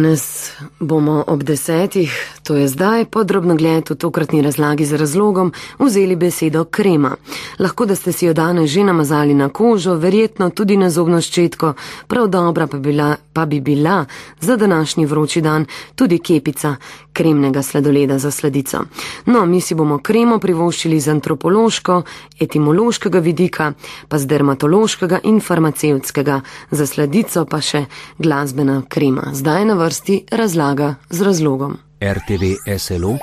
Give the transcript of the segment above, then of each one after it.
Danes bomo ob desetih, to je zdaj, podrobno gled v tokratni razlagi z razlogom, vzeli besedo krema. Lahko, da ste si jo danes že namazali na kožo, verjetno tudi na zobno ščetko, prav dobra pa, bila, pa bi bila za današnji vroči dan tudi kepica kremnega sladoleda za sladico. No, mi si bomo kremo privoščili z antropološko, etimološkega vidika, pa z dermatološkega in farmacevtskega, za sladico pa še glasbena krema. Zdaj na vrsti razlaga z razlogom. rtvslo.si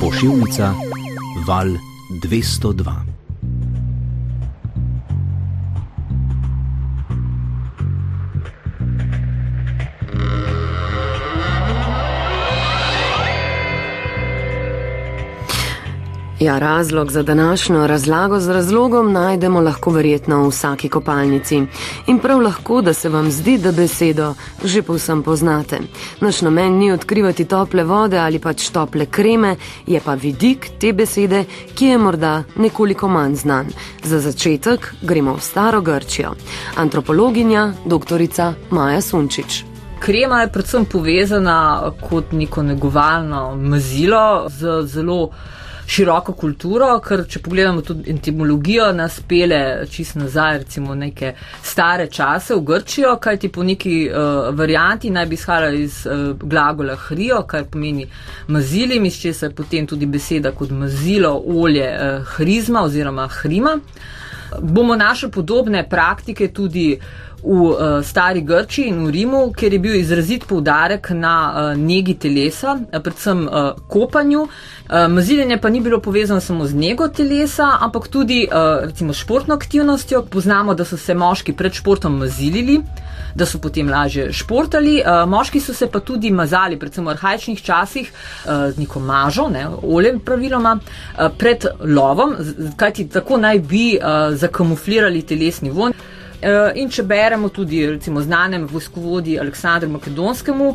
Pošiljnica Val 202 Ja, razlog za današnjo razlago z razlogom najdemo lahko verjetno v vsaki kopalnici. In prav lahko, da se vam zdi, da besedo že povsem poznate. Naš namen ni odkrivati tople vode ali pač tople kreme, je pa vidik te besede, ki je morda nekoliko manj znan. Za začetek gremo v staro Grčijo. Antropologinja, doktorica Maja Sunčič. Krema je predvsem povezana kot neko negovalno mazilo z zelo široko kulturo, ker če pogledamo tudi etimologijo, nas pele čist nazaj, recimo neke stare čase v Grčijo, kajti po neki uh, varianti naj bi izhajala iz uh, glagola hrijo, kar pomeni mazili, iz česa je potem tudi beseda kot mazilo, olje, uh, hrizma oziroma hrima. Bomo našli podobne praktike tudi v uh, stari Grči in v Rimu, kjer je bil izrazit poudarek na uh, negi telesa, predvsem uh, kopanju. Uh, maziljenje pa ni bilo povezano samo z nego telesa, ampak tudi uh, recimo športno aktivnostjo. Poznamo, da so se moški pred športom mazilili, da so potem lažje športali. Uh, moški so se pa tudi mazali, predvsem v arhajičnih časih, uh, z neko mažo, ne, oljem praviloma, uh, pred lovom, kajti tako naj bi uh, zakamuflirali telesni von. Eh, in če beremo tudi recimo znanem vojskovodji Aleksandru Makedonskemu,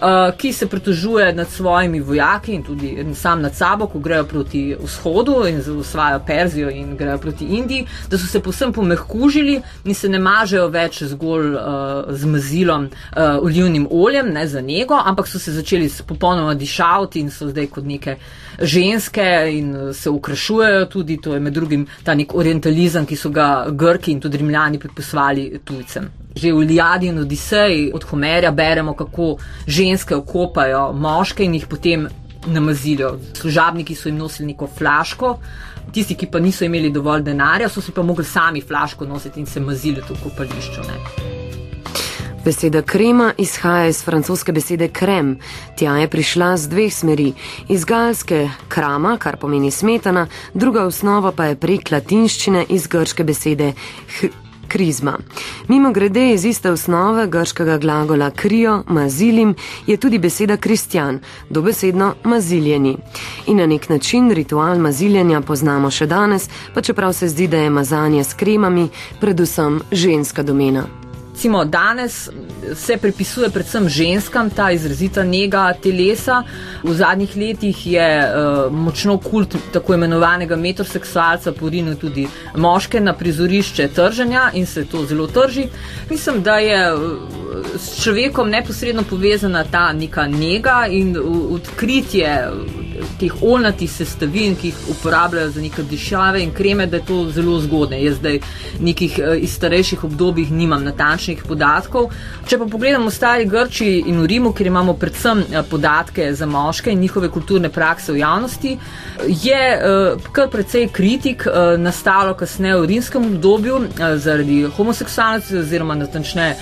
uh, ki se pritožuje nad svojimi vojaki in tudi sam nad sabo, ko grejo proti vzhodu in osvajajo Perzijo in grejo proti Indiji, da so se posem pomehkužili in se ne mažejo več zgolj uh, z mazilom, uh, olivnim oljem, ne za njego, ampak so se začeli popolnoma dišavati in so zdaj kot neke ženske in se ukrašujejo tudi, to je med drugim ta nek orientalizem, ki so ga Grki in tudi Rimljani pripisovali tujcem. Že v Iliadi in Odiseji od Homerja beremo, kako ženske okopajo moške in jih potem namazilijo. Služabniki so jim nosili neko flaško, tisti, ki pa niso imeli dovolj denarja, so si pa mogli sami flaško nositi in se mazili v kopališču. Ne. Beseda krema izhaja iz francoske besede krem. Tja je prišla z dveh smeri. Iz galske krama, kar pomeni smetana, druga osnova pa je prek latinščine iz grške besede krizma. Mimo grede iz iste osnove grškega glagola krijo, mazilim, je tudi beseda kristjan, dobesedno maziljeni. In na nek način ritual maziljenja poznamo še danes, pa čeprav se zdi, da je mazanje s kremami predvsem ženska domena. Recimo, danes se pripisuje predvsem ženskam ta izrazita njega telesa. V zadnjih letih je uh, močno kult tako imenovanega metroseksualca porinil tudi moške na prizorišče trženja in se to zelo trži. Mislim, da je uh, s človekom neposredno povezana ta neka njega in odkritje teh olnatih sestavin, ki jih uporabljajo za neke dišave in kreme, da je to zelo zgodne. Jaz zdaj nekih uh, iz starejših obdobij nimam natančnih podatkov. Če pa pogledamo v stari Grči in v Rimu, kjer imamo predvsem eh, podatke za moške in njihove kulturne prakse v javnosti, je uh, kar precej kritik nastalo kasneje v rimskem obdobju zaradi homoseksualnosti oziroma natančne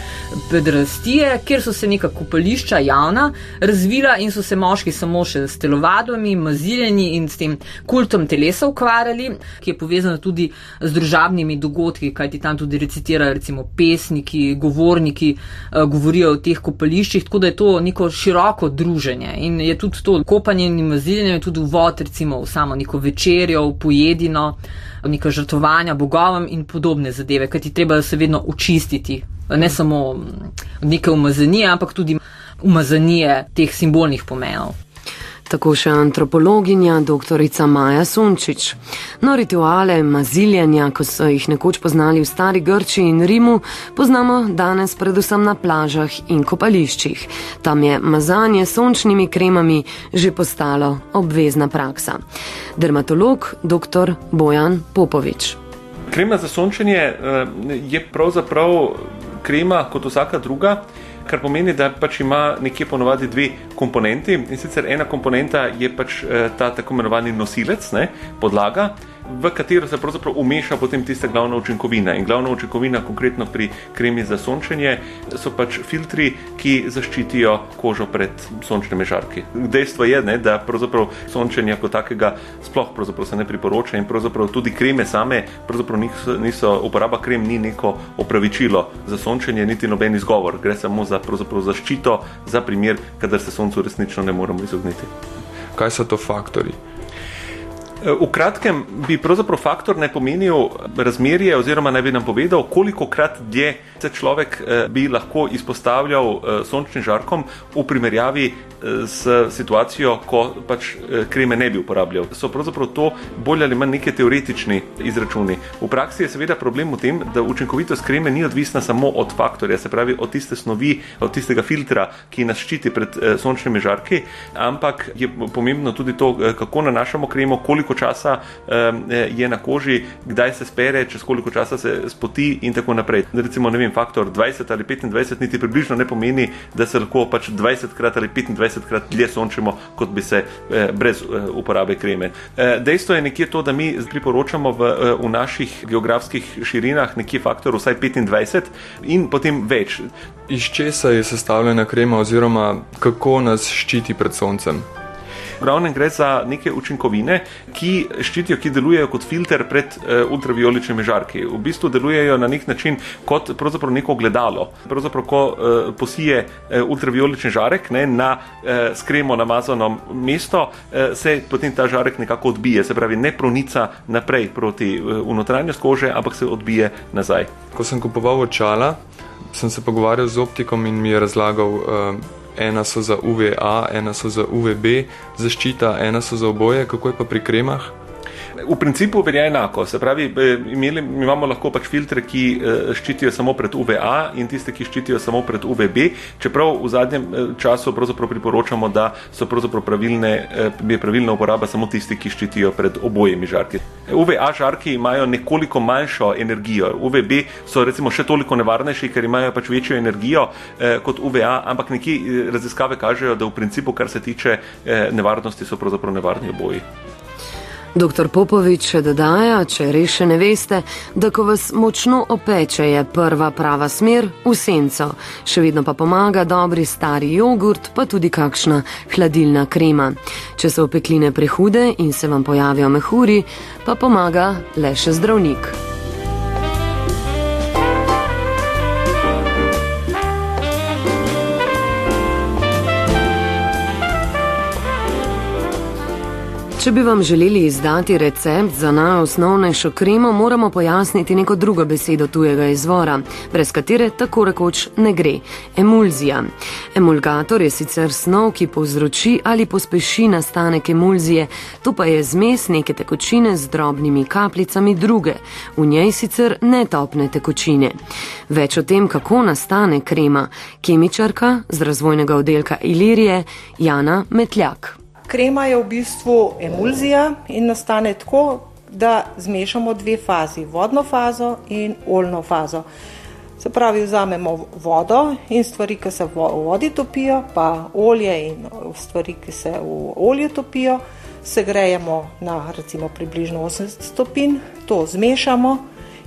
pedrastije, kjer so se neka kupališča javna razvila in so se moški samo še s telovadbami, maziljeni in s tem kultom telesa ukvarjali, ki je povezano tudi z družabnimi dogodki, kajti tam tudi recitirajo recimo pesniki, govorniki uh, govorijo o teh kopališčih, tako da je to neko široko druženje in je tudi to kopanje in maziljenje tudi vod recimo v samo neko večerjo, v pojedino, neka žrtvovanja bogovom in podobne zadeve, kajti treba se vedno očistiti, ne samo neke umazanije, ampak tudi umazanije teh simbolnih pomenov. Tako še antropologinja dr. Maja Sunčič. No, rituale maziljanja, ko so jih nekoč poznali v stari Grči in Rimu, poznamo danes predvsem na plažah in kopališčih. Tam je mazanje sončnimi kremami že postalo obvezna praksa. Dermatolog dr. Bojan Popovič. Krema za sončenje eh, je pravzaprav krema kot vsaka druga kar pomeni, da pač ima nekje ponovadi dve komponenti. In sicer ena komponenta je pač eh, ta tako imenovani nosilec, ne, podlaga, v katero se pravzaprav umeša potem tista glavna učinkovina. In glavna učinkovina, konkretno pri kremi za sončenje, so pač filtri, ki zaščitijo kožo pred sončnimi žarki. Dejstvo je, ne, da pravzaprav sončenja kot takega sploh se ne priporoča in pravzaprav tudi kreme same, pravzaprav niso, niso uporaba krem ni neko opravičilo za sončenje, niti noben izgovor. Gre samo za zaščito za primer, kadar se soncu resnično ne moremo izogniti. Kaj so to faktori? V kratkem bi pravzaprav faktor ne pomenil razmerje, oziroma naj bi nam povedal, koliko krat dlje se človek eh, bi lahko izpostavljal eh, sončnim žarkom v primerjavi eh, s situacijo, ko pač kreme ne bi uporabljal. So pravzaprav to bolj ali manj neke teoretični izračuni. V praksi je seveda problem v tem, da učinkovitost kreme ni odvisna samo od faktorja, se pravi od tiste snovi, od tistega filtra, ki nas ščiti pred sončnimi žarki, ampak je pomembno tudi to, kako nanašamo kremo, koliko koliko časa um, je na koži, kdaj se spere, čez koliko časa se spoti in tako naprej. Recimo, ne vem, faktor 20 ali 25 niti približno ne pomeni, da se lahko pač 20 krat ali 25 krat dlje sončimo, kot bi se eh, brez eh, uporabe kreme. Eh, dejstvo je nekje to, da mi priporočamo v, eh, v naših geografskih širinah nekje faktor vsaj 25 in potem več. Iz česa je sestavljena krema oziroma kako nas ščiti pred soncem? V glavnem gre za neke učinkovine, ki ščitijo, ki delujejo kot filter pred uh, ultravioličnimi žarki. V bistvu delujejo na nek način kot neko gledalo. Pravzaprav, ko uh, posije uh, ultraviolični žarek ne, na uh, skremo namazano mesto, uh, se potem ta žarek nekako odbije, se pravi, ne pronica naprej proti uh, notranjost kože, ampak se odbije nazaj. Ko sem kupoval očala, sem se pogovarjal z optikom in mi je razlagal. Uh, ena so za UVA, ena so za UVB zaščita, ena so za oboje, kako je pa pri kremah? V principu velja enako. Se pravi, eh, imeli, imamo lahko pač filtre, ki eh, ščitijo samo pred UVA in tiste, ki ščitijo samo pred UVB. Čeprav v zadnjem eh, času priporočamo, da so pravilne, je pravilna uporaba samo tisti, ki ščitijo pred obojimi žarki. UVA žarki imajo nekoliko manjšo energijo. UVB so recimo še toliko nevarnejši, ker imajo pač večjo energijo kot UVA, ampak neki raziskave kažejo, da v principu, kar se tiče nevarnosti, so pravzaprav nevarni oboji. Dr. Popovič še dodaja, če res še ne veste, da ko vas močno opeče, je prva prava smer v senco. Še vedno pa pomaga dobri stari jogurt, pa tudi kakšna hladilna krema. Če so opekline prehude in se vam pojavijo mehuri, pa pomaga le še zdravnik. Če bi vam želeli izdati recept za najosnovnejšo kremo, moramo pojasniti neko drugo besedo tujega izvora, brez katere tako rekoč ne gre - emulzija. Emulgator je sicer snov, ki povzroči ali pospeši nastanek emulzije, to pa je zmes neke tekočine z drobnimi kapljicami druge, v njej sicer ne topne tekočine. Več o tem, kako nastane krema, kemičarka z razvojnega oddelka Ilirije Jana Metljak. Krema je v bistvu emulzija in nastane tako, da zmešamo dve fazi, vodno fazo in oljno fazo. Se pravi, vzamemo vodo in stvari, ki se v vodi topijo, pa olje in stvari, ki se v olju topijo, segrejemo na recimo približno 80 stopinj, to zmešamo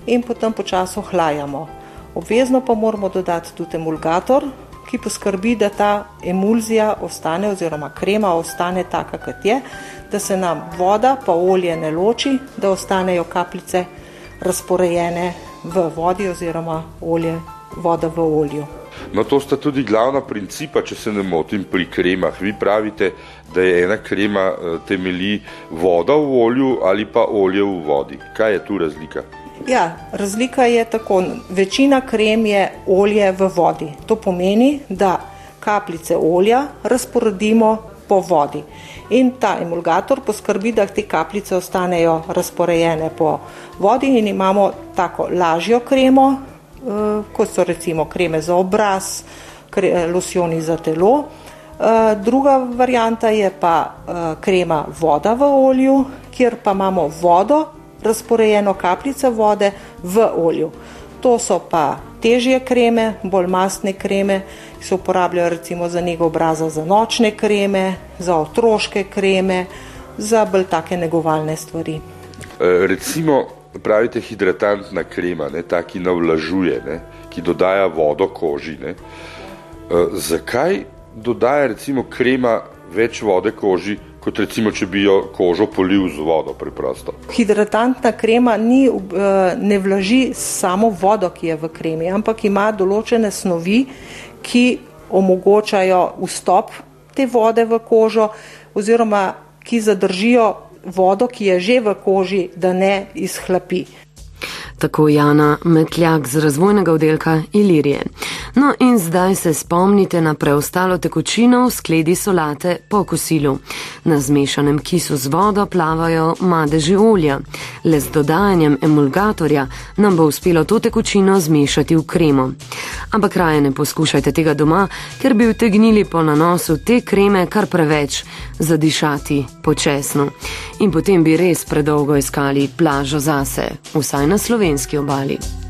in potem počasi ohlajamo. Obvezno pa moramo dodati tudi emulgator, ki poskrbi, da ta emulzija ostane oziroma krema ostane taka, kot je, da se nam voda pa olje ne loči, da ostanejo kapljice razporejene v vodi oziroma olje, voda v olju. No, to sta tudi glavna principa, če se ne motim pri kremah. Vi pravite, da je ena krema eh, temelji voda v olju ali pa olje v vodi. Kaj je tu razlika? Ja, razlika je tako, večina krem je olje v vodi. To pomeni, da kapljice olja razporedimo po vodi. In ta emulgator poskrbi, da te kapljice ostanejo razporejene po vodi in imamo tako lažjo kremo, eh, kot so recimo kreme za obraz, losjoni za telo. Eh, druga varijanta je pa krema voda v olju, kjer pa imamo vodo, razporejeno kapljice vode v olju. To so pa težje kreme, bolj mastne kreme, ki se uporabljajo recimo za njegov obraza, za nočne kreme, za otroške kreme, za bolj take negovalne stvari. E, recimo, pravite hidratantna krema, ne, ta, ki navlažuje, ne, ki dodaja vodo koži. Ne. E, zakaj dodaja recimo krema več vode koži, kot recimo, če bi jo kožo polil z vodo preprosto. Hidratantna krema ni, eh, ne vlaži samo vodo, ki je v kremi, ampak ima določene snovi, ki omogočajo vstop te vode v kožo oziroma ki zadržijo vodo, ki je že v koži, da ne izhlapi. Tako Jana Metljak z razvojnega oddelka Ilirije. No in zdaj se spomnite na preostalo tekočino v skledi solate po kosilu. Na zmešanem kisu z vodo plavajo madeži olja. Le z dodajanjem emulgatorja nam bo uspelo to tekočino zmešati v kremo. Ampak raje ne poskušajte tega doma, ker bi utegnili po nanosu te kreme kar preveč zadišati počasno. In potem bi res predolgo iskali plažo zase, vsaj na slovenski obali.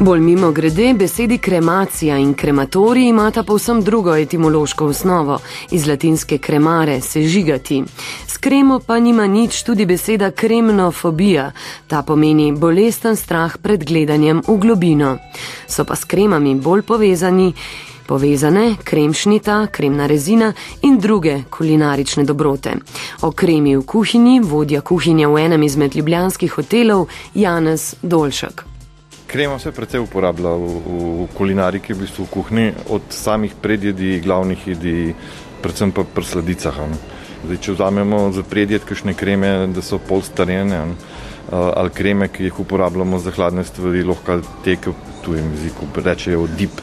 Bolj mimo grede, besedi kremacija in krematorij imata povsem drugo etimološko osnovo, iz latinske kremare, sežigati. S kremo pa nima nič tudi beseda kremnofobija, ta pomeni bolesten strah pred gledanjem v globino. So pa s kremami bolj povezani. Povezane kremšnita, kremna rezina in druge kulinarične dobrote. O kremi v kuhinji vodja kuhinje v enem izmed ljubljanskih hotelov Janez Dolšek. Krema se precej uporablja v, v kulinariki, v bistvu v kuhinji, od samih predjedi, glavnih jedi, predvsem pa pri sladicah. Zdaj, če vzamemo za predjed kakšne kreme, da so pol starjene, ali kreme, ki jih uporabljamo za hladne stvari, lahko te, ki v tujem jeziku rečejo dip,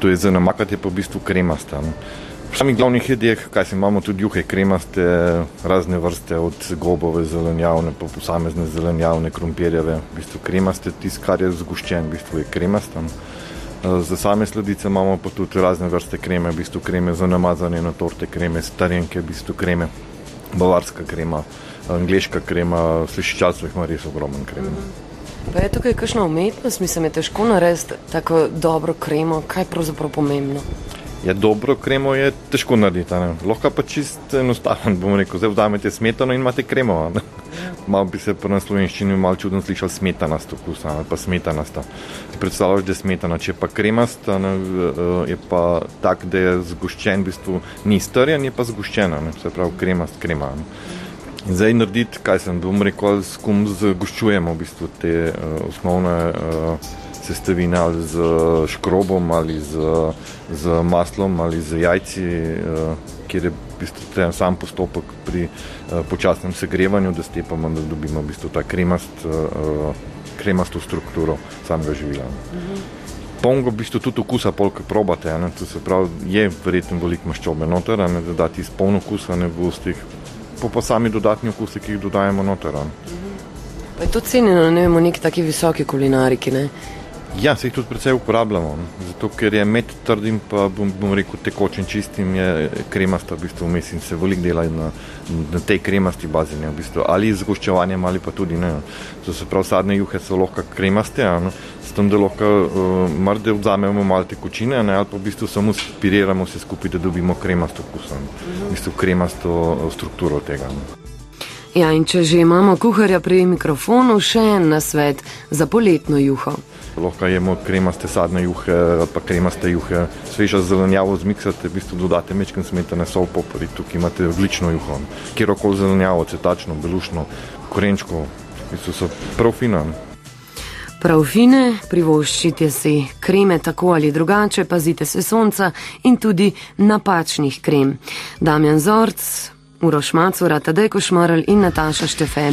to je za namakati, pa v bistvu kremasta. V samih glavnih jedeh, kaj si imamo, tudi juhe, kremaste, razne vrste, od gobove, zelenjavne, pa posamezne zelenjavne, krompirjeve, v bistvu kremaste, tisto, kar je zgoščen, v bistvu je kremastan. Za same sladice imamo pa tudi razne vrste kreme, v bistvu kreme za namazanje na torte, kreme starenke, v bistvu kreme, bavarska krema, angliška krema, slišičalstvo jih ima res ogromen krem. Pa je tukaj kakšna umetnost, mislim, je težko narediti tako dobro kremo, kaj je pravzaprav pomembno? Je dobro kremo, je težko narediti. Lahko pa čist enostaven, bomo rekel, zdaj vzamete smetano in imate kremo. Ne? Malo bi se po naslovenščini malo čudno slišal smetana sto kusa ali pa smetana sta. Predstavljaš, da je smetana, če pa kremasta, ne, je pa tak, da je zgoščen, v bistvu ni strjen, je pa zgoščena, ne? se pravi kremast krema. Ne? In zdaj narediti, kaj sem, bom rekel, s kom zgoščujemo v bistvu te uh, osnovne uh, sestavine ali z škrobom ali z, z maslom ali z jajci, eh, kjer je v bistvu sam postopek pri eh, počasnem segrevanju, da stepamo, da dobimo v bistvu ta kremast, eh, kremasto strukturo samega živila. Pongo v bistvu tudi okusa, polk probate, ne, to se pravi, je verjetno veliko maščobe noter, ne, da dati izpolno okusa ne v ustih, pa pa sami dodatni okusi, ki jih dodajemo noter. Pa je to cenjeno, ne vemo, neki taki visoki kulinariki, ne? Ja, se jih tudi precej uporabljamo, zato ker je med trdim, pa bom, bom rekel tekočim čistim, je kremasta v bistvu vmes in se veliko dela na, na tej kremasti bazi, ne, v bistvu, ali z goščevanjem ali pa tudi ne. To se pravi, sadne juhe so lahko kremaste, no, s tem, da lahko uh, mrde vzamemo malo tekočine, ne, ali pa v bistvu samo spiriramo vse skupaj, da dobimo kremasto kus, v bistvu kremasto uh, strukturo tega. Ne. Ja, in če že imamo kuharja pri mikrofonu, še en nasvet za poletno juho. Lahko jemo kremaste sadne juhe pa kremaste juhe, sveža zelenjavo zmiksate, v bistvu dodate mečken smetane sol popori, tukaj imate odlično juho. Kjerokoli zelenjavo, cetačno, belušno, korenčko, v bistvu so prav fina. Prav fine, privoščite si kreme tako ali drugače, pazite se sonca in tudi napačnih krem. Damjan Zorc, Uros Mácora, Tadej Košmarl in Nataša Štefen